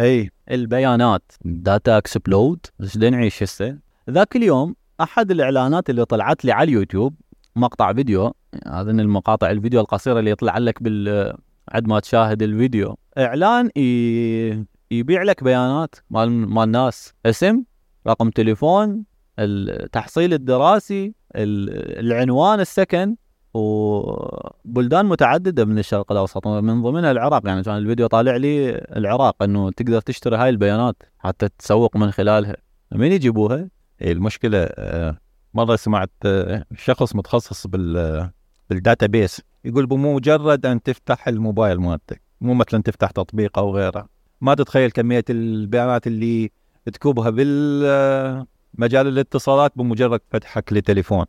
هي. البيانات. data explode إيش نعيش هسه؟ ذاك اليوم أحد الإعلانات اللي طلعت لي على اليوتيوب مقطع فيديو هذا المقاطع الفيديو القصيرة اللي يطلع لك بال عد ما تشاهد الفيديو. إعلان ي... يبيع لك بيانات مال مال الناس اسم رقم تليفون التحصيل الدراسي العنوان السكن. وبلدان متعددة من الشرق الأوسط. من ضمنها العراق. يعني كان الفيديو طالع لي العراق إنه تقدر تشتري هاي البيانات حتى تسوق من خلالها. مين يجيبوها؟ المشكلة آه، مرة سمعت آه، شخص متخصص بال بال database يقول بمجرد أن تفتح الموبايل مالتك مو مثلا تفتح تطبيق أو غيره. ما تتخيل كمية البيانات اللي تكوبها بالمجال الاتصالات بمجرد فتحك لتليفون.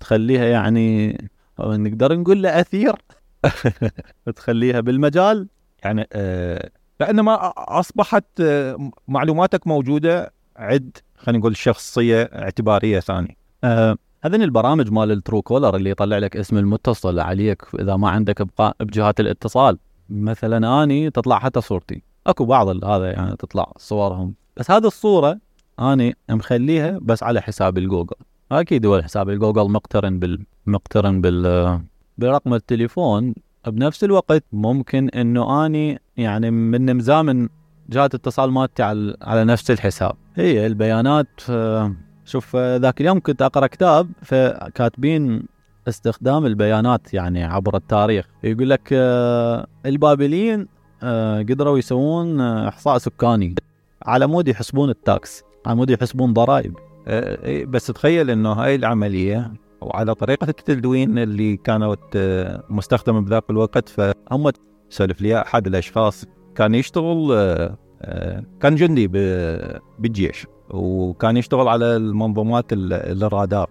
تخليها يعني نقدر نقول له أثير. تخليها بالمجال. يعني آه لأن ما أصبحت آه معلوماتك موجودة عد خلينا نقول شخصية اعتبارية ثانية. آه هذين البرامج مال ال Truecaller اللي يطلع لك اسم المتصل عليك إذا ما عندك إياه بجهات الاتصال. مثلا أني تطلع حتى صورتي. أكو بعض هذا يعني تطلع صورهم. بس هذه الصورة أني مخليها بس على حساب الجوجل. أكيد هو حساب الجوجل مقترن بال مقترن بال برقم التليفون. بنفس الوقت ممكن إنه أني يعني من مزامن جهات اتصال مالتي على على نفس الحساب. هي البيانات آه، شوف آه، ذاك اليوم كنت أقرأ كتاب فكاتبين استخدام البيانات يعني عبر التاريخ. يقول لك آه، البابليين قدروا يسوون إحصاء سكاني على مود يحسبون ال tax على مود يحسبون ضرائب. بس تخيل إنه هاي العملية وعلى طريقة التدوين اللي كانت مستخدمة بذاك الوقت فهم سولف لي أحد الأشخاص كان يشتغل آه، آه، كان جندي بالجيش وكان يشتغل على المنظومات الرادار.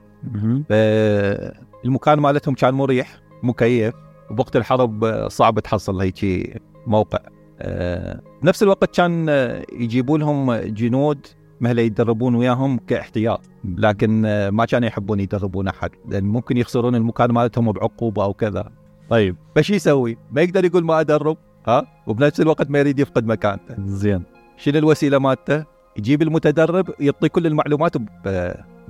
فالمكان مالتهم كان مريح مكيف وبوقت الحرب صعب تحصل هيك موقع. آه، بنفس الوقت كان يجيبوا لهم جنود مهلا يتدربون وياهم كاحتياط. لكن ما كانوا يحبون يدربون أحد. لأن ممكن يخسرون المكان مالتهم بعقوبة أو كذا. طيب فش يسوي؟ ما يقدر يقول ما أدرب ها؟ وبنفس الوقت ما يريد يفقد مكانته. زين. شنو الوسيلة مالته؟ يجيب المتدرب يعطي كل المعلومات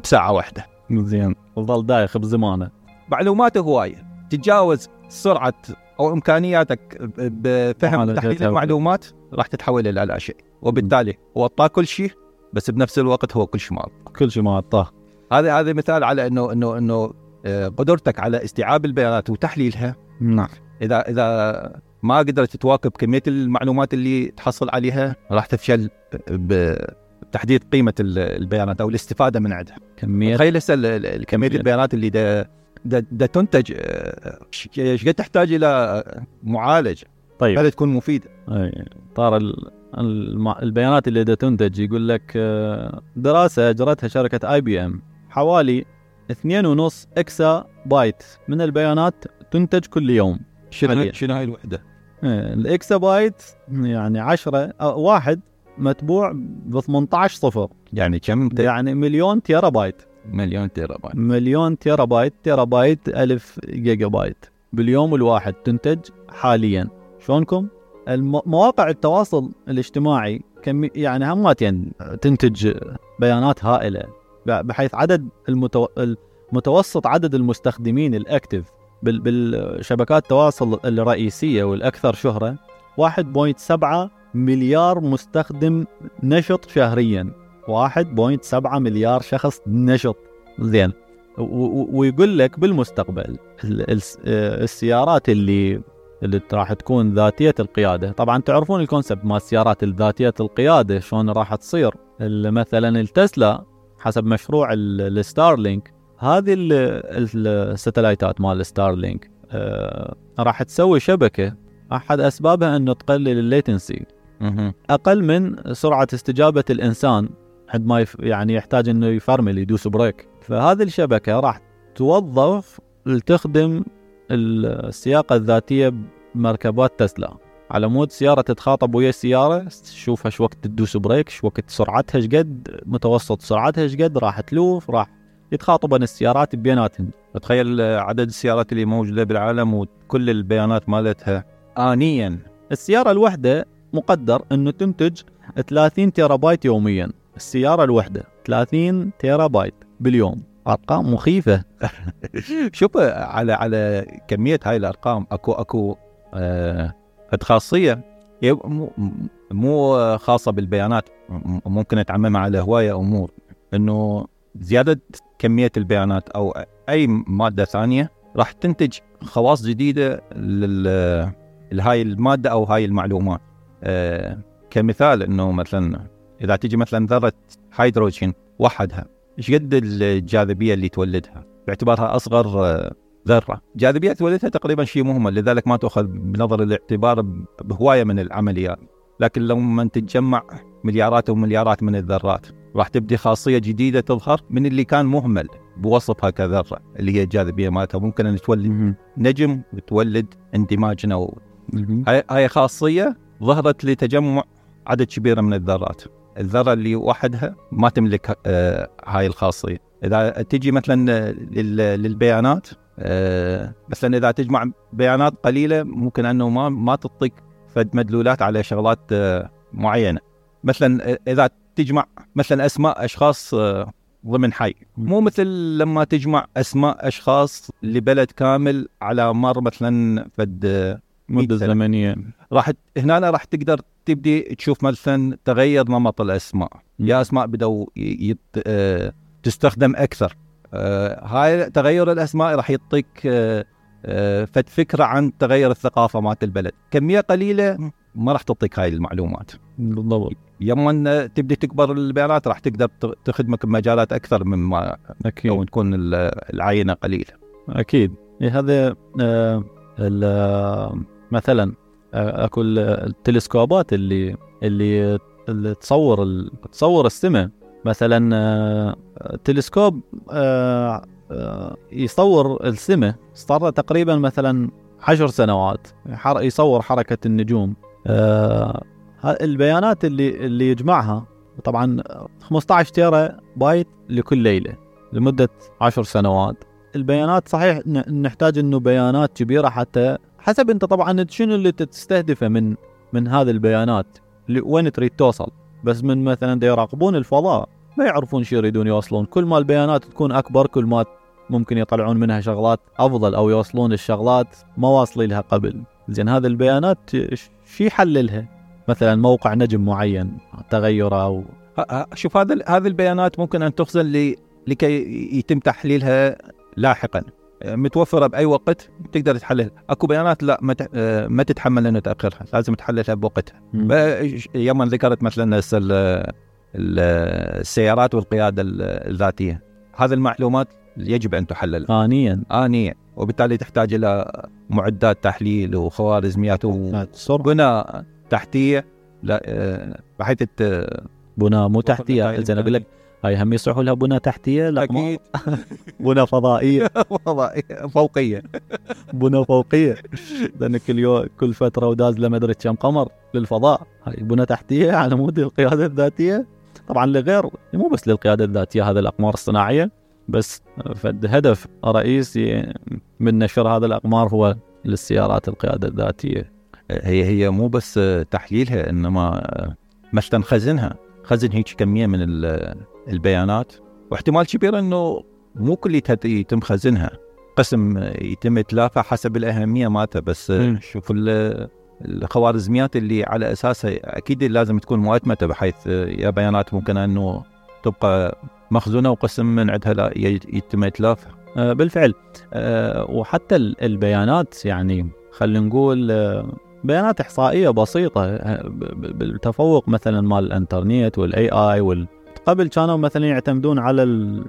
بساعة واحدة. زين. وظل دايخ بزمانه. معلوماته هواية. تتجاوز سرعة أو إمكانياتك بفهم تحليل المعلومات راح تتحول إلى لا شيء. وبالتالي هو أعطاه كل شيء بس بنفس الوقت هو كل شيء ما كل شيء ما اعطاه هذا هذا مثال على إنه إنه إنه آه، قدرتك على استيعاب البيانات وتحليلها. نعم. إذا إذا ما قدرت تواكب كمية المعلومات اللي تحصل عليها راح تفشل بتحديد قيمة البيانات أو الاستفادة من عندها. كمية. تخيل هسه كمية البيانات اللي دا دا, دا تنتج آه، إيش قد تحتاج إلى معالجه طيب. هذا تكون مفيدة. مقدار البيانات اللي تنتج يقول لك آه، دراسة أجرتها شركة IBM حوالي 2.5 exabyte من البيانات تنتج كل يوم. شنو شنو هاي الوحدة؟ إيه، ال exabyte يعني 10 واحد متبوع ب 18 صفر. يعني كم يعني مليون تيرا بايت. مليون تيرا بايت. مليون تيرا بايت تيرا بايت ألف جيجا بايت. باليوم الواحد تنتج حاليا. شلونكم؟ مواقع التواصل الاجتماعي كم يعني همات يعني تنتج بيانات هائلة بحيث عدد المتو... المتوسط عدد المستخدمين ال active بالشبكات التواصل الرئيسية والأكثر شهرة 1.7 مليار مستخدم نشط شهريا 1.7 مليار شخص نشط. زين ويقول لك بالمستقبل السيارات اللي اللي راح تكون ذاتية القيادة. طبعا تعرفون ال concept مال السيارات الذاتية القيادة شلون راح تصير. مثلا التسلا حسب مشروع ال Starlink هذه ال satellite ات مال Starlink آه راح تسوي شبكة أحد أسبابها انه تقلل ال latency. أقل من سرعة استجابة الإنسان عندما يعني يحتاج إنه يفرمل يدوس brake. فهذه الشبكة راح توظف لتخدم السياقة الذاتية بمركبات تسلا. على مود سيارة تتخاطب ويا السيارة تشوفها شو وقت تدوس brake شو وقت سرعتها إيش قد متوسط سرعتها إيش قد راح تلوف راح يتخاطبن السيارات بيناتهم تخيل عدد السيارات اللي موجودة بالعالم وكل البيانات مالتها. آنيا. السيارة الواحدة مقدر إنه تنتج 30 تيرا بايت يوميا. السيارة الواحده 30 تيرا بايت باليوم. أرقام مخيفة. شوف على على كمية هاي الأرقام أكو أكو آه خاصية. مو خاصة بالبيانات ممكن تعممها على هواية امور إنه زيادة كمية البيانات أو أي مادة ثانية راح تنتج خواص جديدة لهاي المادة أو هاي المعلومات. آه كمثال إنه مثلا إذا تجي مثلا ذرة هيدروجين وحدها. إيش قد الجاذبية اللي تولدها؟ باعتبارها أصغر آه، ذرة. جاذبية تولدها تقريبا شيء مهمل لذلك ما تؤخذ بنظر الاعتبار بهواية من العمليات. لكن لما تتجمع مليارات ومليارات من الذرات راح تبدي خاصية جديدة تظهر من اللي كان مهمل بوصفها كذرة اللي هي الجاذبية مالتها. ممكن أن تولد نجم وتولد اندماج نووي هاي هاي خاصية ظهرت لتجمع عدد كبير من الذرات. الذرة اللي وحدها ما تملك آه هاي الخاصية. إذا تجي مثلا لل- للبيانات آه مثلا إذا تجمع بيانات قليلة ممكن أنه ما ما تعطيك فد مدلولات على شغلات آه معينة. مثلا إذا تجمع مثلا أسماء أشخاص آه ضمن حي. مو مثل لما تجمع أسماء أشخاص لبلد كامل على مر مثلا فد مدة. زمنية. راح هنا راح تقدر تبدي تشوف مثلا تغير نمط الأسماء. يا أسماء بدأوا ي- يت... آه، تستخدم أكثر. آه، هاي تغير الأسماء راح يعطيك آه، فد فكرة عن تغير الثقافة مالت البلد. كمية قليلة ما راح تعطيك هاي المعلومات. بالضبط. يوم تبدي تكبر البيانات راح تقدر تخدمك بمجالات أكثر مما لو أكيد تكون ال- العينة قليلة. أكيد. إيه هذا ال- مثلا اكو ال- التلسكوبات اللي اللي اللي تصور تصور السماء مثلا تلسكوب يصور السماء صار تقريبا مثلا عشر سنوات. يصور حركة النجوم. البيانات اللي اللي يجمعها. طبعا 15 تيرا بايت لكل ليلة لمدة عشر سنوات. البيانات صحيح نحتاج إنه بيانات كبيرة حتى حسب انت طبعا شنو اللي تستهدفه من من هذه البيانات؟ وين تريد توصل؟ بس من مثلا دا يراقبون الفضاء ما يعرفون شو يريدون يوصلون. كل ما البيانات تكون أكبر كل ما ممكن يطلعون منها شغلات أفضل أو يوصلون الشغلات ما واصلين لها قبل. زين هذه البيانات شو يحللها؟ مثلا موقع نجم معين تغيره أو شوف هذا هذه البيانات ممكن أن تخزن لكي يتم تحليلها لاحقا. متوفرة بأي وقت تقدر تحللها. أكو بيانات لا ما ت- ما تتحمل إنه تأخرها لازم تحللها بوقتها. يوم ذكرت مثلا هسه ال- ال- السيارات والقيادة ال- الذاتية. هذه المعلومات يجب أن تحلل ثانيا انيا. وبالتالي تحتاج إلى معدات تحليل وخوارزميات وبناء تحتية لا بحيث بناء مو تحتية. زين أقول لك هاي هم يصلحوا لها بناء تحتية؟ لا ما- أكيد. بنى فضائية. وضعية فوقية. بنى فوقية. لأن كل يوم كل فترة وداز له ما أدري كم قمر للفضاء. هاي بنى تحتية على مود القيادة الذاتية. طبعا لغير مو بس للقيادة الذاتية هذه الأقمار الصناعية بس فد هدف رئيسي من نشر هذه الأقمار هو للسيارات القيادة الذاتية. هي هي مو بس تحليلها إنما مثلا نخزنها خزن هيك كمية من ال- البيانات واحتمال كبير إنه مو كليتها يتم خزنها. قسم يتم اتلافها حسب الأهمية مالته بس. شوف ال- الخوارزميات اللي على أساسها أكيد لازم تكون مؤتمتة بحيث يا بيانات ممكن إنه تبقى مخزونة وقسم من عندها لا يتم اتلافها آه، بالفعل. آه، وحتى ال- البيانات يعني خلينا نقول آه، بيانات إحصائية بسيطة بالتفوق مثلا مال الإنترنت والإي آي وال قبل كانوا مثلا يعتمدون على ال-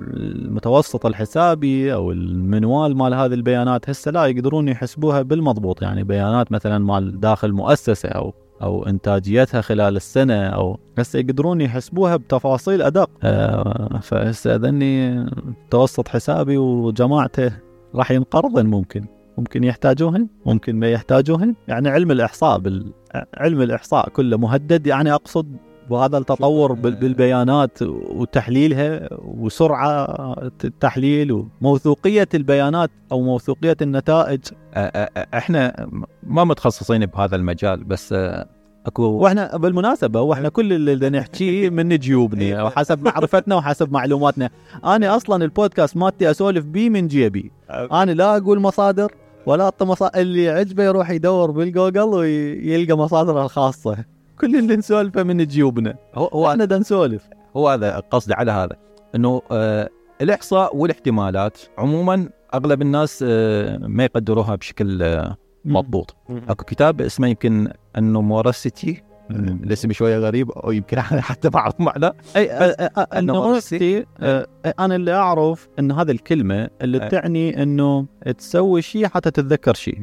المتوسط الحسابي أو المنوال مال هذه البيانات هسه لا يقدرون يحسبوها بالمضبوط. يعني بيانات مثلا مال داخل مؤسسة أو أو إنتاجيتها خلال السنة أو هسه يقدرون يحسبوها بتفاصيل أدق. آه، فهسه ذني توسط حسابي وجماعته راح ينقرضن ممكن. ممكن يحتاجوهن ممكن ما يحتاجوهن. يعني علم الإحصاء بال... علم الإحصاء كله مهدد. يعني أقصد وهذا التطور بال- بالبيانات وتحليلها وسرعة التحليل وموثوقية البيانات أو موثوقية النتائج. إحنا ما متخصصين بهذا المجال بس أكو وإحنا بالمناسبة وإحنا كل اللي نحكيه من جيوبنا وحسب معرفتنا وحسب معلوماتنا. أنا أصلا البودكاست مالتي أسولف بيه من جيبي. أنا لا أقول مصادر ولا اعطي مصادر اللي عجبه يروح يدور بالجوجل ويلقى مصادره الخاصة. كل اللي نسولفه من جيوبنا. هو هو وإحنا دا نسولف. هو هذا قصدي على هذا إنه آه الإحصاء والاحتمالات عموما أغلب الناس آه ما يقدروها بشكل آه مضبوط. أكو كتاب اسمه يمكن ال numeracy الاسم شوية غريب أو يمكن حتى ما أعرف معناه. أي أ- إنه النورستي أ- أنا اللي أعرف إن هذه الكلمة اللي. تعني إنه تسوي شيء حتى تتذكر شيء.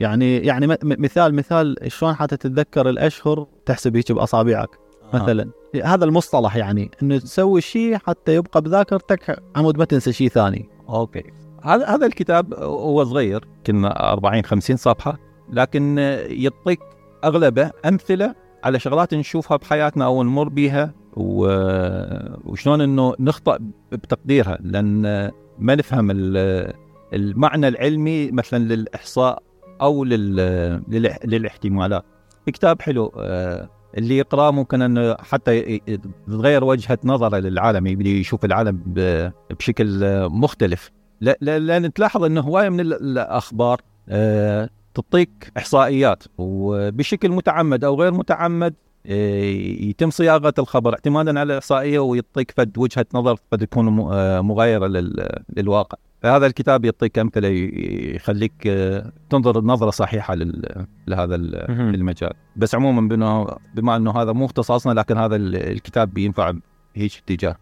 يعني يعني مثال مثال شلون حتى تتذكر الأشهر تحسب هيك بأصابعك مثلا. هذا المصطلح يعني إنه تسوي شيء حتى يبقى بذاكرتك عمود ما تنسى شيء ثاني. أوكي. هذا هذا الكتاب هو صغير كنا 40 50 صفحة لكن يعطيك أغلبه أمثلة على شغلات نشوفها بحياتنا أو نمر بيها و- وشلون إنه نخطأ بتقديرها لأن ما نفهم ال- المعنى العلمي مثلا للإحصاء أو لل- للاحتمالات. كتاب حلو. آه، اللي يقرأه ممكن إنه حتى تتغير وجهة نظره للعالم يبدي يشوف العالم بشكل مختلف. لا- لا- لأن تلاحظ إنه هواية من ال- الأخبار آه، تعطيك إحصائيات وبشكل متعمد أو غير متعمد آه، يتم صياغة الخبر اعتمادا على الإحصائية ويعطيك فد وجهة نظر قد تكون مغايرة لل- للواقع. فهذا الكتاب يعطيك أمثلة يخليك آه، تنظر نظرة صحيحة لهذا. المجال. بس عموما بما بما إنه هذا مو اختصاصنا لكن هذا ال- الكتاب بينفع بهيج اتجاه.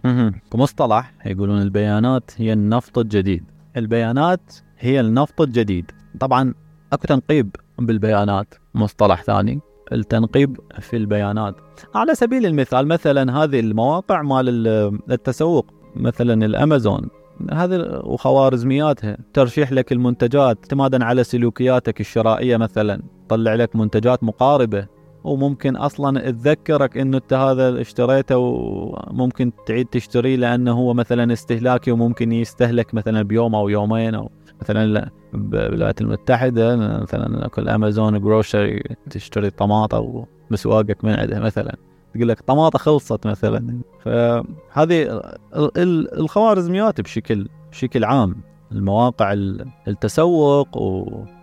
كمصطلح يقولون البيانات هي النفط الجديد. البيانات هي النفط الجديد. طبعا أكو تنقيب بالبيانات مصطلح ثاني. التنقيب في البيانات. على سبيل المثال مثلا هذه المواقع مال ال- التسوق. مثلا الأمازون. هذه وخوارزمياتها ترشيح لك المنتجات اعتمادا على سلوكياتك الشرائية مثلا طلع لك منتجات مقاربة وممكن أصلا تذكرك إنه أنت هذا اشتريته وممكن تعيد تشتريه لأنه هو مثلا استهلاكي وممكن يستهلك مثلا بيوم أو يومين أو مثلا لا- بالولايات المتحدة مثلا كل Amazon grocery تشتري طماطه ومسواقك من عندها مثلا. تقول لك طماطة خلصت مثلا. فهذه ال- ال- الخوارزميات بشكل بشكل عام المواقع ال- التسوق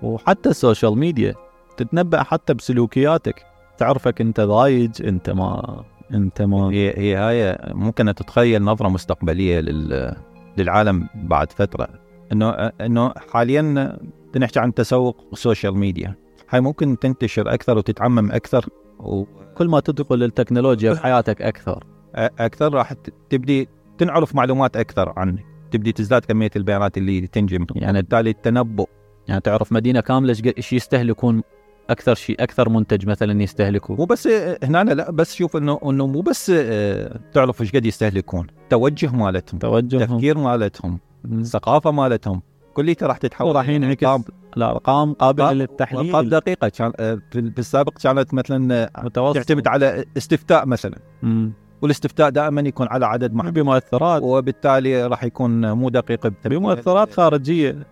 وحتى ال social media تتنبأ حتى بسلوكياتك. تعرفك أنت ضايج أنت ما أنت ما. هي هي هاي ممكن تتخيل نظرة مستقبلية لل للعالم بعد فترة. إنه إنه حاليا نحكي عن تسوق ال social media. هاي ممكن تنتشر أكثر وتتعمم أكثر. كل ما تدخل التكنولوجيا في حياتك أكثر. وأكثر راح تبدي تنعرف معلومات أكثر عنك تبدي تزداد كمية البيانات اللي تنجمع يعني- بالتالي التنبؤ. يعني تعرف مدينة كاملة إيش يستهلكون أكثر شيء أكثر منتج مثلا يستهلكوا مو بس هنا لا بس شوف إنه إنه مو بس آه، تعرف إيش قد يستهلكون. توجه مالتهم توجههم. تفكير مالتهم الثقافه مالتهم. كليتها راح تتحول وراح ينعكس. أرقام- الارقام قابلة للتحليل. دقيقة. كان آه، في السابق كانت مثلا آه، متوسط. تعتمد على استفتاء مثلا. مم. والاستفتاء دائما يكون على عدد محدود. بمؤثرات. وبالتالي راح يكون مو دقيق. بمؤثرات خارجية.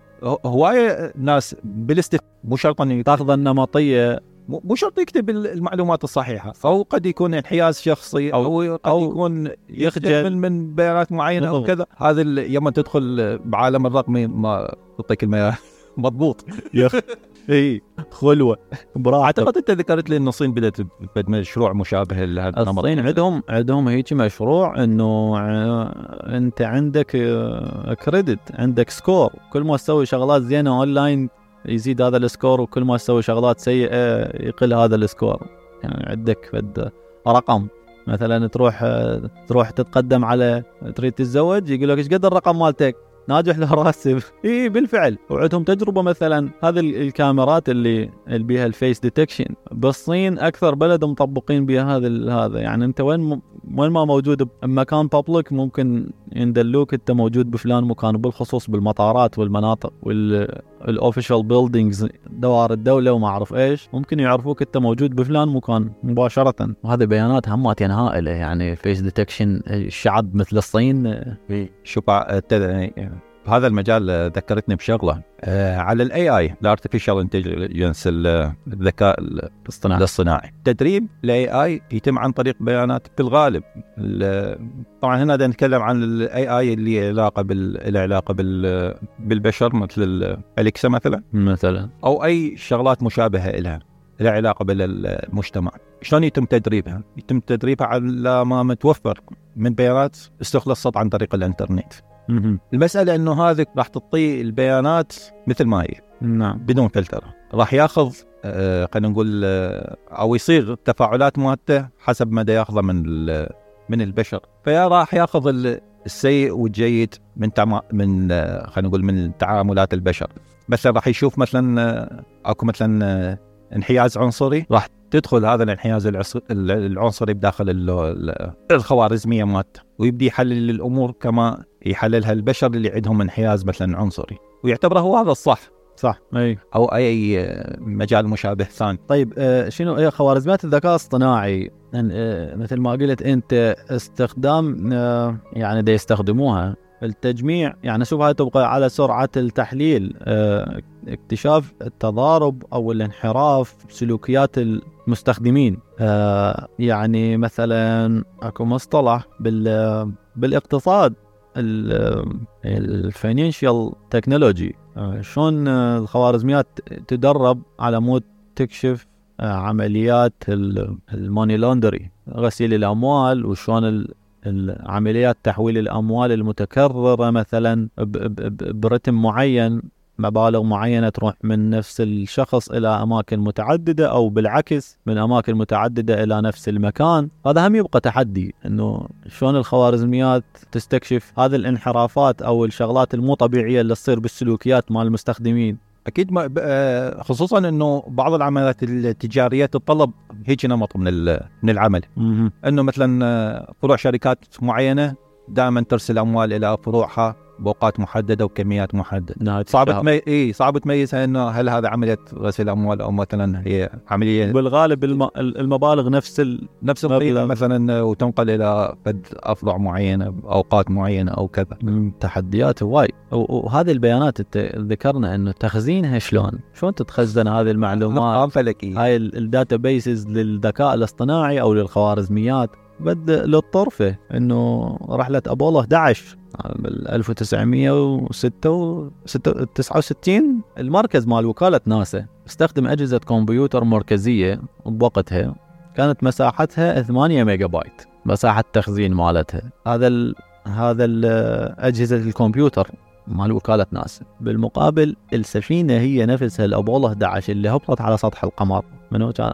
هواية ناس بالاستفتاء مو شرط تأخذ النمطية. مو شرط يكتب ال- المعلومات الصحيحة. أو قد يكون انحياز شخصي أو, أو قد أو يكون يخجل. من, من بيانات معينة أو. كذا. هذا يوم تدخل بعالم الرقمي ما تعطيك المياه. مضبوط. يخ إي. خلوة. براحتك. أعتقد أنت ذكرت لي إن الصين بدأت بمشروع مشابه لهذا النمط. الصين عندهم عندهم هيك مشروع إنه ع- أنت عندك آه، credit عندك score كل ما تسوي شغلات زينة اونلاين يزيد هذا ال score وكل ما تسوي شغلات سيئة يقل هذا ال score. يعني عندك فد رقم. مثلا تروح تروح تتقدم على تريد تتزوج يقول لك إيش قد الرقم مالتك؟ ناجح لو راسب. اي بالفعل. وعندهم تجربة مثلا هذه ال- الكاميرات اللي اللي بيها ال face detection. بالصين أكثر بلد مطبقين بها هذا هذا. يعني أنت وين وين ما موجود بمكان public ممكن يندلوك أنت موجود بفلان مكان بالخصوص بالمطارات والمناطق وال official buildings دوائر الدولة وما أعرف إيش. ممكن يعرفوك أنت موجود بفلان مكان مباشرة. وهذه بيانات همات هائله يعني face detection الشعب مثل الصين الت- بهذا المجال ذكرتني بشغلة. آه، على الاي اي الارتفيشال انتليجنس الذكاء الاصطناعي. الاصطناعي. تدريب الاي اي يتم عن طريق بيانات بالغالب ال- طبعا هنا نتكلم عن ال AI اللي علاقة بال له علاقة بال بالبشر مثل الاليكسا مثلا. مثلا. أو أي شغلات مشابهة لها لها علاقة بالمجتمع. شلون يتم تدريبها؟ يتم تدريبها على ما متوفر من بيانات استخلصت عن طريق الإنترنت. المسألة إنه هذه راح تعطيه البيانات مثل ما هي. نعم. بدون فلتر. راح ياخذ آه، خلينا نقول آه، أو يصيغ التفاعلات مالته حسب مدى ياخذه من من البشر. فيا راح ياخذ ال- السيء والجيد من تما من آه، خلينا نقول من تعاملات البشر. مثلا راح يشوف مثلا أكو مثلا انحياز عنصري. راح تدخل هذا الانحياز العنصري بداخل ال- ال- الخوارزمية مالته ويبدي يحلل الأمور كما يحللها البشر اللي عندهم انحياز مثلا عنصري ويعتبره هو هذا الصح. صح. أي. أو أي آه، مجال مشابه ثاني. طيب آه، شنو خوارزميات الذكاء الاصطناعي آه، مثل ما قلت أنت استخدام آه، يعني دا يستخدموها التجميع. يعني شوف هاي تبقى على سرعة التحليل اكتشاف التضارب أو الانحراف بسلوكيات المستخدمين. يعني مثلا أكو مصطلح بال بالاقتصاد. ال financial technology شلون آه، الخوارزميات تدرب على مود تكشف آه، عمليات ال money laundry غسيل الأموال وشلون عمليات تحويل الأموال المتكررة مثلا برتم معين. مبالغ معينة تروح من نفس الشخص إلى أماكن متعددة أو بالعكس من أماكن متعددة إلى نفس المكان. هذا هم يبقى تحدي إنه شلون الخوارزميات تستكشف هذه الانحرافات أو الشغلات المو طبيعية اللي تصير بالسلوكيات مال المستخدمين. أكيد ما آه، خصوصا إنه بعض العمليات التجارية تتطلب هيك نمط من من العمل. إنه مثلا آه، فروع شركات معينة دائما ترسل أموال إلى فروعها. باوقات محددة وكميات محددة صعب. تمي... إي صعب تميزها إنه هل هذا عملية غسيل أموال أو مثلا هي عمليه بالغالب الم... المبالغ نفس ال... نفس القيمة. مثلا وتنقل إلى فد افرع معينة باوقات معينة أو كذا تحديات هواي وهذه البيانات انت ذكرنا إنه تخزينها شلون؟ شلون تتخزن هذه المعلومات؟ فلكيه هاي ال databases للذكاء الاصطناعي أو للخوارزميات بد للطرفة إنه رحلة أبولو 11 بال 1969 المركز مال وكالة ناسا استخدم أجهزة كمبيوتر مركزية بوقتها. كانت مساحتها 8 ميجا بايت مساحة التخزين مالتها. هذا ال هذا ال أجهزة الكمبيوتر مال وكالة ناسا بالمقابل السفينة هي نفسها الابولو 11 اللي هبطت على سطح القمر. منو كان؟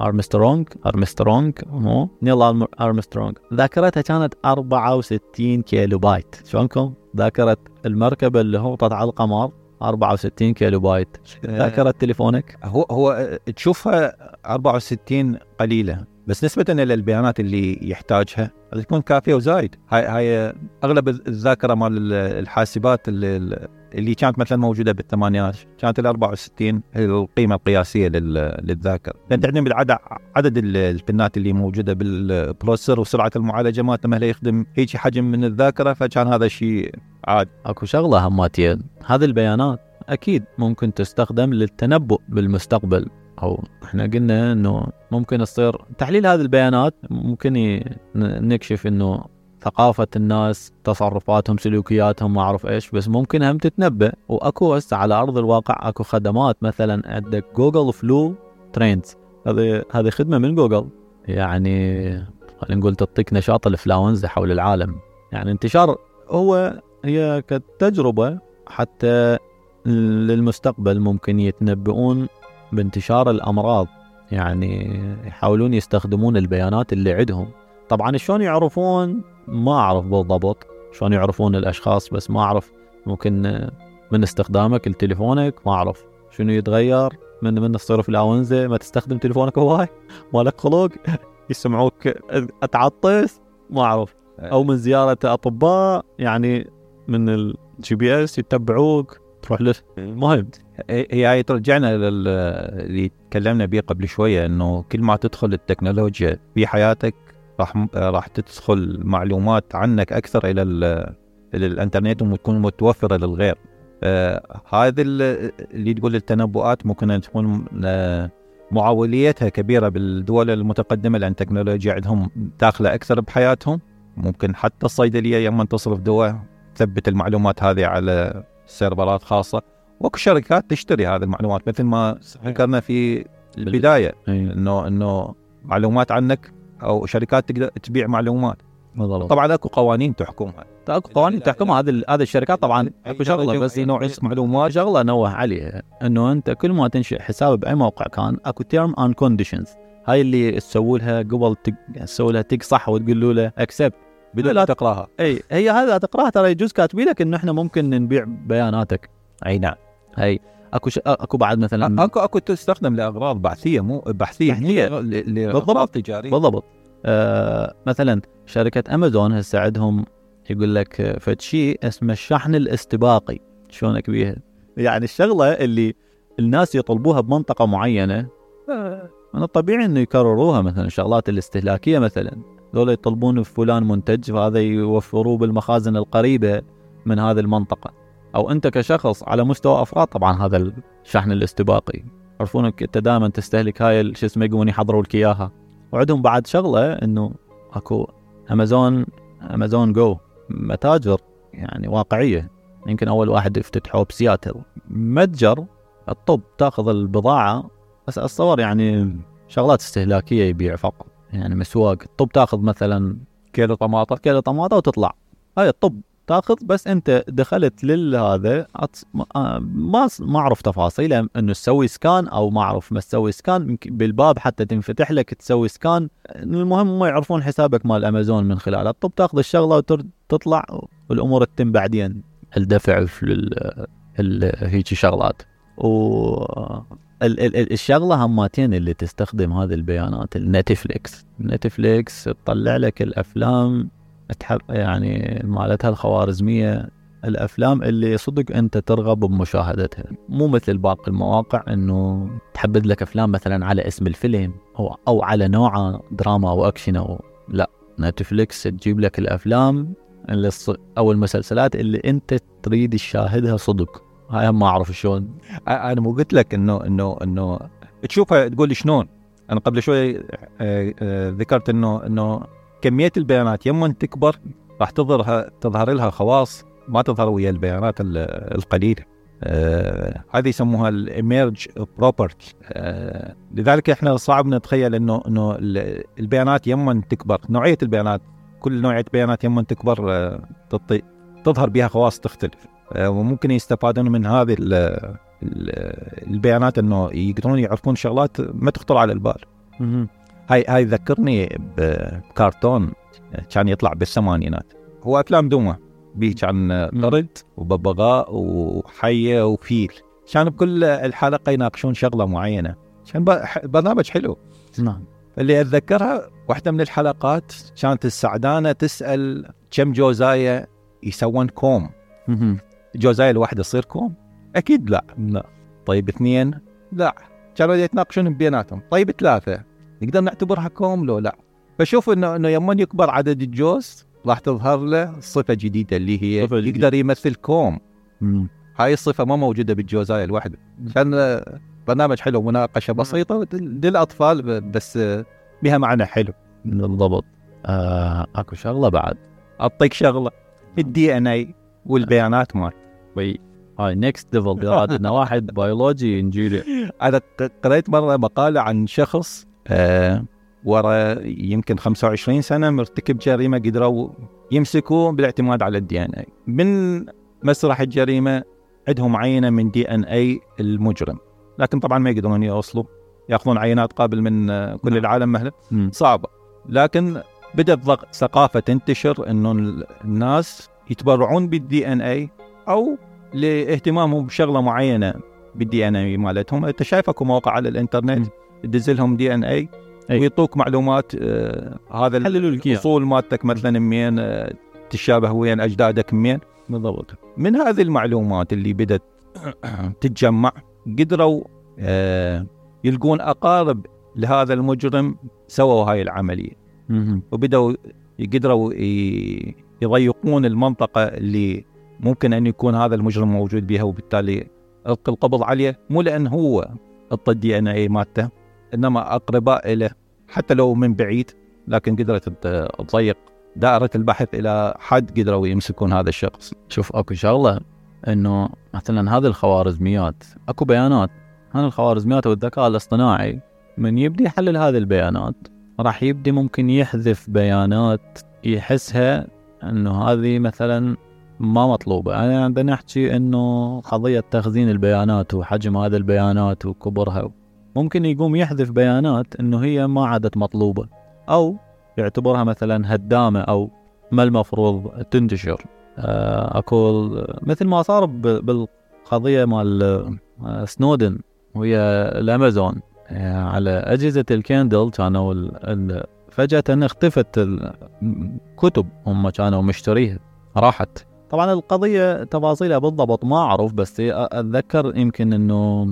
ارمسترونغ ارمسترونغ مو؟ نيل أرم- ارمسترونغ ذاكرتها كانت 64 كيلو بايت. شلونكم؟ ذاكره المركبة اللي هبطت على القمر 64 كيلو بايت. ذاكره تليفونك؟ هو هو تشوفها 64 قليلة. بس نسبة إلى البيانات اللي يحتاجها تكون كافية وزايد. هاي هاي أغلب الذاكرة مال ال- الحاسبات اللي, اللي كانت مثلا موجودة بالثمانينات كانت ال 64 هي القيمة القياسية لل- للذاكرة. لأن تعتمد عدد عدد ال- البنات اللي موجودة بال processor وسرعة المعالجة مالته ما يخدم هيك حجم من الذاكرة فكان هذا شيء عادي. أكو شغلة هماتيه هذه البيانات أكيد ممكن تستخدم للتنبؤ بالمستقبل. أو إحنا قلنا إنه ممكن تصير تحليل هذه البيانات ممكن نكشف إنه ثقافة الناس تصرفاتهم سلوكياتهم ما أعرف إيش بس ممكن هم تتنبأ. وأكو هسه على أرض الواقع أكو خدمات مثلا عندك جوجل flu trends هذه هذه خدمة من جوجل يعني خلينا نقول تعطيك نشاط الانفلونزا حول العالم. يعني انتشار هو هي كتجربة حتى للمستقبل ممكن يتنبؤون بانتشار الأمراض يعني يحاولون يستخدمون البيانات اللي عندهم. طبعا شلون يعرفون؟ ما أعرف بالضبط شلون يعرفون الأشخاص بس ما أعرف. ممكن من استخدامك لتليفونك ما أعرف. شنو يتغير؟ من من تصير انفلونزا ما تستخدم تليفونك هواي؟ مالك خلق؟ يسمعوك أتعطس؟ ما أعرف. أو من زيارة أطباء يعني من ال GPS يتبعوك. تروح له المهم هي هاي ترجعنا لل- اللي تكلمنا به قبل شوية إنه كل ما تدخل التكنولوجيا في حياتك راح راح تدخل معلومات عنك أكثر إلى ال- للانترنت وتكون متوفرة للغير. آه ال- اللي تقول التنبؤات ممكن أن تكون آه معوليتها كبيرة بالدول المتقدمة لأن التكنولوجيا عندهم داخلة أكثر بحياتهم. ممكن حتى الصيدلية يوم تصرف دواء تثبت المعلومات هذه على سيرفرات خاصة. وأكو شركات تشتري هذه المعلومات مثل ما ذكرنا في البداية انه إنه معلومات عنك أو شركات تقدر تبيع معلومات. بالضبط. طبعا أكو قوانين تحكمها. أكو قوانين تحكمها. هذه هذه الشركات طبعا أكو شغلة بس نوع معلومات شغلة انوه عليها. إنه أنت كل ما تنشئ حساب بأي موقع كان أكو terms and conditions هاي اللي تسوي لها قبل. تسوي لها تك صح وتقول له اكسبت بدون لا. تقراها. إي هي هذا تقراها ترى يجوز كاتبين لك انه إحنا ممكن نبيع بياناتك. أي نعم. هي. أكو ش... أكو بعد مثلا أكو أكو تستخدم لأغراض بحثية مو بحثية بحثية. ل- بالضبط. تجارية. بالضبط. آه مثلا شركة أمازون هسه عندهم يقول لك فد شيء اسمه الشحن الاستباقي. شلونك بيها يعني الشغلة اللي الناس يطلبوها بمنطقة معينة آه، من الطبيعي إنه يكرروها مثلا الشغلات الاستهلاكية مثلا. ذولا يطلبون فلان منتج فهذا يوفروه بالمخازن القريبة من هذه المنطقة. أو أنت كشخص على مستوى أفراد طبعا هذا الشحن الاستباقي. يعرفونك أنت دائما تستهلك هاي شو اسمه يقومون يحضروا لك إياها. وعندهم بعد شغلة إنه أكو أمازون أمازون جو متاجر يعني واقعية. يمكن أول واحد افتتحوه بسياتل. متجر الطب تأخذ البضاعة بس اتصور يعني شغلات استهلاكية يبيع فقط. يعني مسواق الطب تاخذ مثلا كيلو طماطم كيلو طماطة وتطلع. هاي الطب تاخذ بس أنت دخلت لهذا ما- آه، ما أعرف تفاصيله إنه تسوي سكان أو ما أعرف ما تسوي سكان بالباب حتى تنفتح لك تسوي سكان. المهم ما يعرفون حسابك مال أمازون من خلاله الطب تاخذ الشغلة وتطلع والأمور تتم بعدين. الدفع في هيجي شغلات. و ال- ال- ال- الشغلة هماتين اللي تستخدم هذه البيانات النتفليكس نتفليكس تطلع لك الأفلام يعني مالتها الخوارزمية الأفلام اللي صدق أنت ترغب بمشاهدتها. مو مثل باقي المواقع إنه تحدد لك أفلام مثلا على اسم الفيلم أو أو على نوعه دراما أو أكشن أو لا. نتفليكس تجيب لك الأفلام اللي أو المسلسلات اللي أنت تريد تشاهدها صدق. هاي ما أعرف شلون. أنا مو قلت لك إنه إنه إنه تشوفها تقول شلون. أنا قبل شوي ذكرت إنه إنه كمية البيانات يوم تكبر راح تظهر تظهر لها خواص ما تظهر ويا البيانات ال- القليلة. آه هذه يسموها ال emerge property آه لذلك إحنا صعب نتخيل إنه إنه ال- البيانات يوم تكبر نوعية البيانات كل نوعية بيانات يوم تكبر آه تظهر بها خواص تختلف. وممكن يستفادون من هذه ال- ال- البيانات إنه يقدرون يعرفون شغلات ما تخطر على البال. هاي هاي ذكرني بكرتون كان يطلع بالثمانينات. هو أفلام دوما بيه كان قرد وببغاء وحية وفيل. كان بكل الحلقة يناقشون شغلة معينة. كان برنامج حلو. نعم. اللي اتذكرها واحدة من الحلقات كانت السعدانة تسأل كم جوزايه يسوون كوم. جوزايه الواحده تصير كوم؟ أكيد لا. لا. طيب اثنين؟ لا. كانوا يتناقشون بيناتهم. طيب ثلاثة؟ نقدر نعتبرها كوم لو لا؟ فشوف انه إنه يوم يكبر عدد الجوز راح تظهر له صفة جديدة اللي هي صفة جديدة. يقدر يمثل كوم. هاي الصفة ما موجودة بالجوزايه الواحده كان برنامج حلو مناقشة بسيطة للأطفال بس بها معنى حلو. بالضبط. آه أكو شغلة بعد. أعطيك شغلة. ال DNA والبيانات مال بي هاي next level عندنا واحد biology engineer أنا قريت مرة مقالة عن شخص آه ورا يمكن 25 سنة مرتكب جريمة قدروا يمسكوه بالاعتماد على ال DNA من مسرح الجريمة عندهم عينة من DNA المجرم. لكن طبعا ما يقدرون يوصلوا يأخذون عينات قابل من آه، كل نعم. العالم مهله صعبة. لكن بدات ثقافة تنتشر إنه ال- الناس يتبرعون بال DNA أو لاهتمامهم بشغلة معينة بال DNA مالتهم انت شايف اكو مواقع على الإنترنت تدز لهم DNA أي. ويعطوك معلومات آه هذا. الأصول مالتك مثلا منين آه تشابه وين أجدادك منين بالضبط من هذه المعلومات اللي بدت تتجمع قدروا آه يلقون أقارب لهذا المجرم سووا هاي العملية مهم. وبدأوا قدروا يضيقون المنطقة اللي ممكن أن يكون هذا المجرم موجود بها وبالتالي ألقي القبض عليه. مو لأن هو اعطى الدي إن اي مالته إنما أقرباء له حتى لو من بعيد لكن قدرت تضيق دائرة البحث إلى حد قدروا يمسكون هذا الشخص. شوف أكو شغلة إنه مثلا هذه الخوارزميات أكو بيانات. هذه الخوارزميات والذكاء الاصطناعي من يبدي يحلل هذه البيانات راح يبدي ممكن يحذف بيانات يحسها إنه هذه مثلا ما مطلوبة. أنا عندنا نحكي أنه قضية تخزين البيانات وحجم هذه البيانات وكبرها. ممكن يقوم يحذف بيانات أنه هي ما عادت مطلوبة. أو يعتبرها مثلا هدامة أو ما المفروض تنتشر. آه، أكو مثل ما صار بالقضية مال آه، سنودن ويا الأمازون. آه، على أجهزة الكندل كانوا فجأة اختفت الكتب هم كانوا مشتريها. راحت. طبعا القضية تفاصيلها بالضبط ما أعرف بس أتذكر يمكن أنه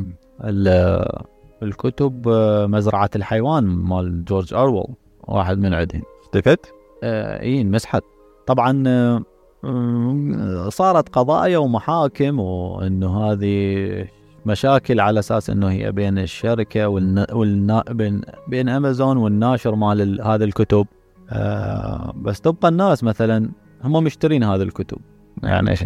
الكتب مزرعة الحيوان مال جورج أرويل واحد من عندهم. اختفت؟ آه إي انمسحت طبعا آه صارت قضايا ومحاكم وإنه هذه مشاكل على أساس إنه هي بين الشركة والنا والنا بين بين أمازون والناشر مال هذه الكتب. آه بس تبقى الناس مثلا هم مشترين هذه الكتب. يعني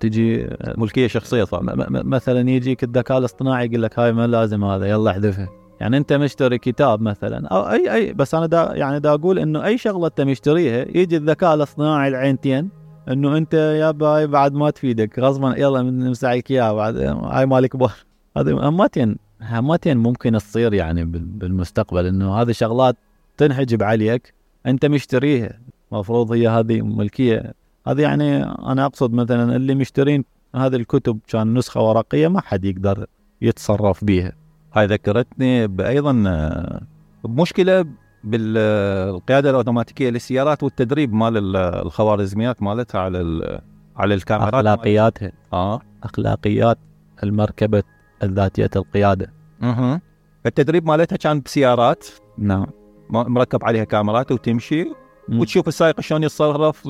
تجي ملكية شخصية صار. مثلا يجيك الذكاء الاصطناعي يقول لك هاي ما لازم هذا يلا احذفها. يعني أنت مشتري كتاب مثلا أو اي اي بس أنا دا يعني دا أقول إنه أي شغلة أنت مشتريها يجي الذكاء الاصطناعي العينتين إنه أنت يا باي بعد ما تفيدك غصبا يلا نمسحك اياها بعد هاي مال كبار هذه همتين همتين ممكن تصير يعني بالمستقبل إنه هذه شغلات تنحجب عليك أنت مشتريها. المفروض هي هذه ملكية هذه يعني أنا أقصد مثلا اللي مشترين هذه الكتب كان نسخة ورقية ما حد يقدر يتصرف بيها. هاي ذكرتني بايضا آه، بمشكلة بالقيادة الأوتوماتيكية للسيارات والتدريب مال الخوارزميات مالتها على على الكاميرات. أخلاقياتها. آه. أخلاقيات المركبة الذاتيه القيادة. أها التدريب مالتها كان بسيارات. نعم. مركب عليها كاميرات وتمشي. وتشوف السائق شلون يتصرف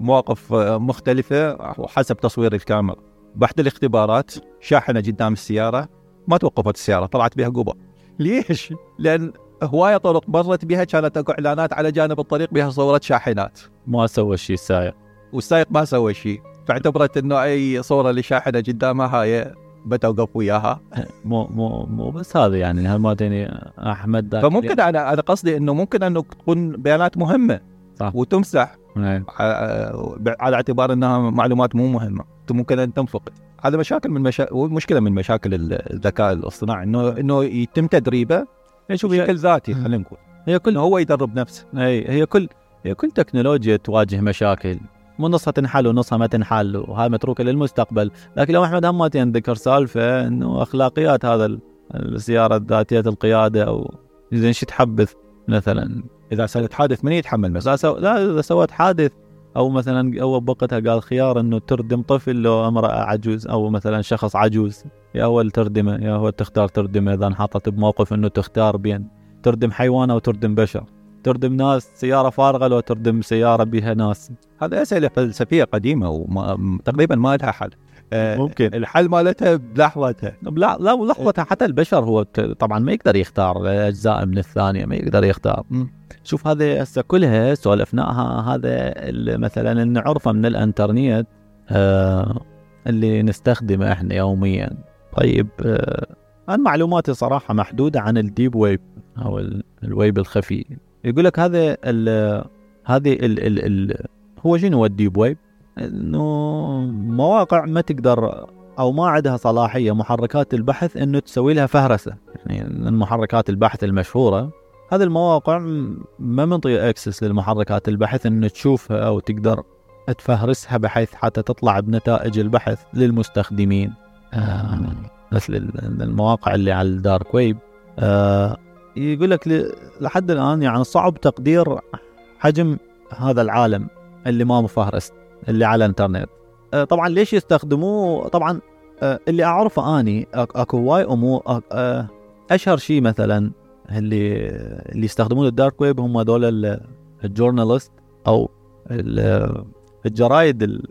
لمواقف مختلفة وحسب تصوير الكاميرا بعد الاختبارات شاحنة قدام السيارة ما توقفت السيارة طلعت بها قبه ليش؟ لأن هواية طرق مرت بها كانت أكو إعلانات على جانب الطريق بها صوره شاحنات. ما سوى شيء السائق. والسائق ما سوى شيء فاعتبرت إنه أي صورة لشاحنه قدامها هاي بتوقف وياها. مو مو مو بس هذا يعني هالمرتين أحمد فممكن أنا أنا قصدي إنه ممكن أنه تكون بيانات مهمة. صح. وتمسح. نعم. على اعتبار إنها معلومات مو مهمة. ممكن أن تنفقد هذا مشاكل من مشا... مشكلة من مشاكل الذكاء الاصطناعي. انه إنه يتم تدريبه بشكل ذاتي خلينا نقول. هي كل هو يدرب نفسه. هي هي كل هي كل تكنولوجيا تواجه مشاكل. مو نصها تنحل ونصها ما تنحل وهاي متروكه للمستقبل لكن لو أحمد هماتين ذكر سالفة إنه أخلاقيات هذا السياره ذاتيه القيادة أو زين شو تحبث مثلا؟ إذا سويت حادث من يتحمل مثلا؟ لا, إذا سويت حادث أو مثلا أو بوقتها قال خيار إنه تردم طفل لو امرأة عجوز أو مثلا شخص عجوز يا هو تردمه يا هو تختار تردمه إذا انحطت بموقف إنه تختار بين تردم حيوان أو تردم بشر. تردم ناس سيارة فارغة لو تردم سيارة بها ناس. هذا أسئلة فلسفية قديمة وتقريبا ما لها حل. آه، ممكن. الحل مالتها بلحظتها. لا لا لحظتها حتى البشر هو طبعا ما يقدر يختار أجزاء من الثانية ما يقدر يختار. شوف هذه هسه كلها سولفناها هذا مثلا نعرفه من الإنترنت آه اللي نستخدمه إحنا يوميا. طيب آه أنا معلوماتي صراحة محدودة عن ال deep web أو الويب الخفي. يقول لك هذا هذه ال ال ال هو شنو ال deep web؟ إنه مواقع ما تقدر أو ما عندها صلاحية محركات البحث إنه تسوي لها فهرسة. يعني من محركات البحث المشهورة. هذه المواقع ما منطي access للمحركات البحث انه تشوفها أو تقدر تفهرسها بحيث حتى تطلع بنتائج البحث للمستخدمين. آه مثل المواقع اللي على ال dark web. آه يقول لك لحد الآن يعني صعب تقدير حجم هذا العالم اللي ما مفهرس اللي على الإنترنت. آه طبعا ليش يستخدموه؟ طبعا آه اللي أعرفه أني اكو هواي امور آه أشهر شيء مثلا اللي اللي يستخدمون ال dark web هم هذول ال journalists أو ال- الجرايد ال-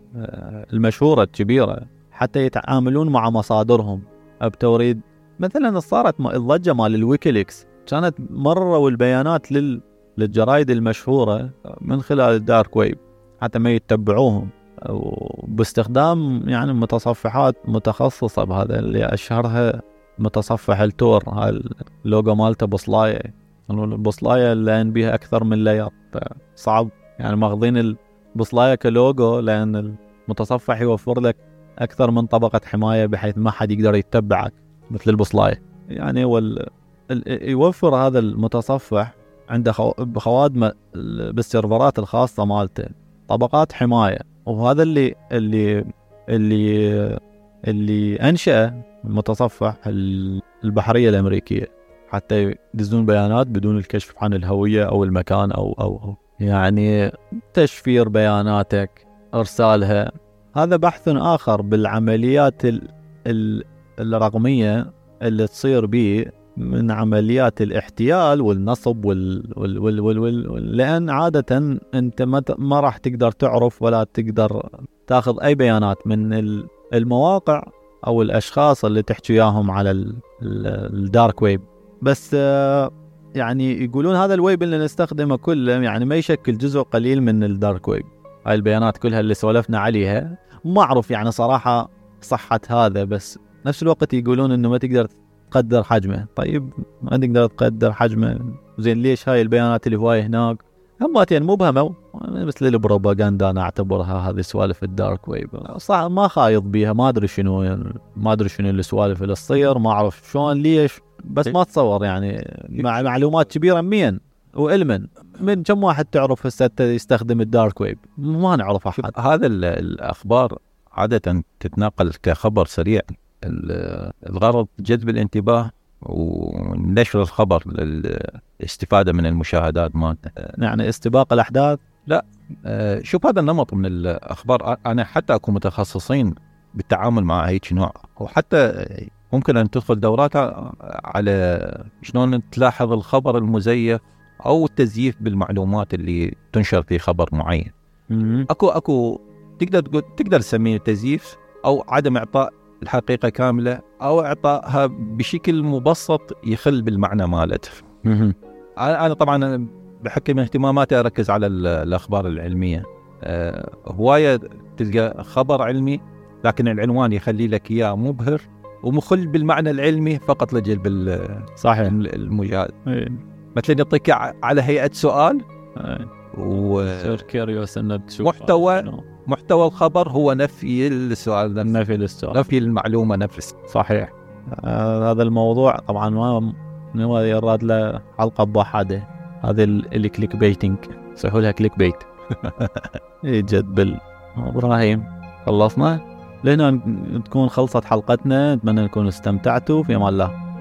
المشهورة الكبيرة حتى يتعاملون مع مصادرهم. بتوريد مثلا صارت الضجة مال الويكيليكس. كانت مروا البيانات لل للجرايد المشهورة من خلال ال dark web حتى ما يتبعوهم. وباستخدام يعني متصفحات متخصصة بهذا اللي أشهرها متصفح ال Tor هاي اللوجو مالته بصلاية البصلاية لأن بيها أكثر من layer صعب. يعني ماخذين البصلاية كلوجو لأن المتصفح يوفر لك أكثر من طبقة حماية بحيث ما حد يقدر يتبعك مثل البصلاية يعني وال... ال- يوفر هذا المتصفح عنده خو... بخوادمه ال- بالسيرفرات الخاصة مالته طبقات حماية. وهذا اللي اللي اللي اللي أنشأ المتصفح ال- البحرية الأمريكية حتى يدزون بيانات بدون الكشف عن الهوية أو المكان أو أو, أو. يعني تشفير بياناتك إرسالها هذا بحث آخر بالعمليات ال... ال... الرقمية اللي تصير به من عمليات الاحتيال والنصب وال... وال... وال... وال... وال... وال... لأن عادة أنت ما. ما راح تقدر تعرف ولا تقدر تاخذ أي بيانات من ال- المواقع أو الأشخاص اللي تحكي وياهم على ال... ال- ال dark web بس آه، يعني يقولون هذا الويب اللي نستخدمه كله يعني ما يشكل جزء قليل من ال dark web هاي البيانات كلها اللي سولفنا عليها ما اعرف يعني صراحة صحة هذا بس نفس الوقت يقولون إنه ما تقدر تقدر حجمه. طيب ما تقدر تقدر حجمه. زين ليش هاي البيانات اللي هواي هناك هماتين مبهمة مثل البروباغندا أنا اعتبرها هذه سوالف ال dark web. صح ما خايض بيها. ما أدري شنو ما أدري شنو السوالف اللي تصير. ما أعرف شلون ليش. بس ما تصور يعني. مع معلومات كبيرة. مين؟ وعلما من كم واحد تعرف هسه يستخدم الدارك ويب؟ ما نعرف أحد. هذا ال- الأخبار عادة تتناقل كخبر سريع. ال- الغرض جذب الانتباه ونشر الخبر للاستفادة من المشاهدات مالته. يعني استباق الأحداث؟ آه، شوف هذا النمط من الأخبار. أنا حتى اكو متخصصين بالتعامل مع هيك نوع. وحتى ممكن أن تدخل دورات على شلون تلاحظ الخبر المزيف أو التزييف بالمعلومات اللي تنشر في خبر معين. أكو أكو تقدر تقول تقدر تسميه تزييف أو عدم إعطاء الحقيقة كاملة أو اعطائها بشكل مبسط يخل بالمعنى مالته أنا طبعا بحكم اهتماماتي أركز على ال- الأخبار العلمية. أه هواية تلقى خبر علمي لكن العنوان يخلي لك إياه مبهر ومخل بالمعنى العلمي فقط لجلب صحيح. المشاهد إيه. مثلا يعطيك على هيئة سؤال إيه. تصير كيريوس انه تشوف محتوى- شنو. الخبر هو نفي السؤال نفسه نفي للسؤال. نفي المعلومة نفسها صحيح. آه هذا الموضوع طبعا ما ما يراد له حلقة بوحده هذا ال- ال clickbaiting. يسووا لها clickbait. يجد بال. إبراهيم. خلصنا؟ لهنا تكون خلصت حلقتنا. أتمنى نكون استمتعتوا. في أمان الله.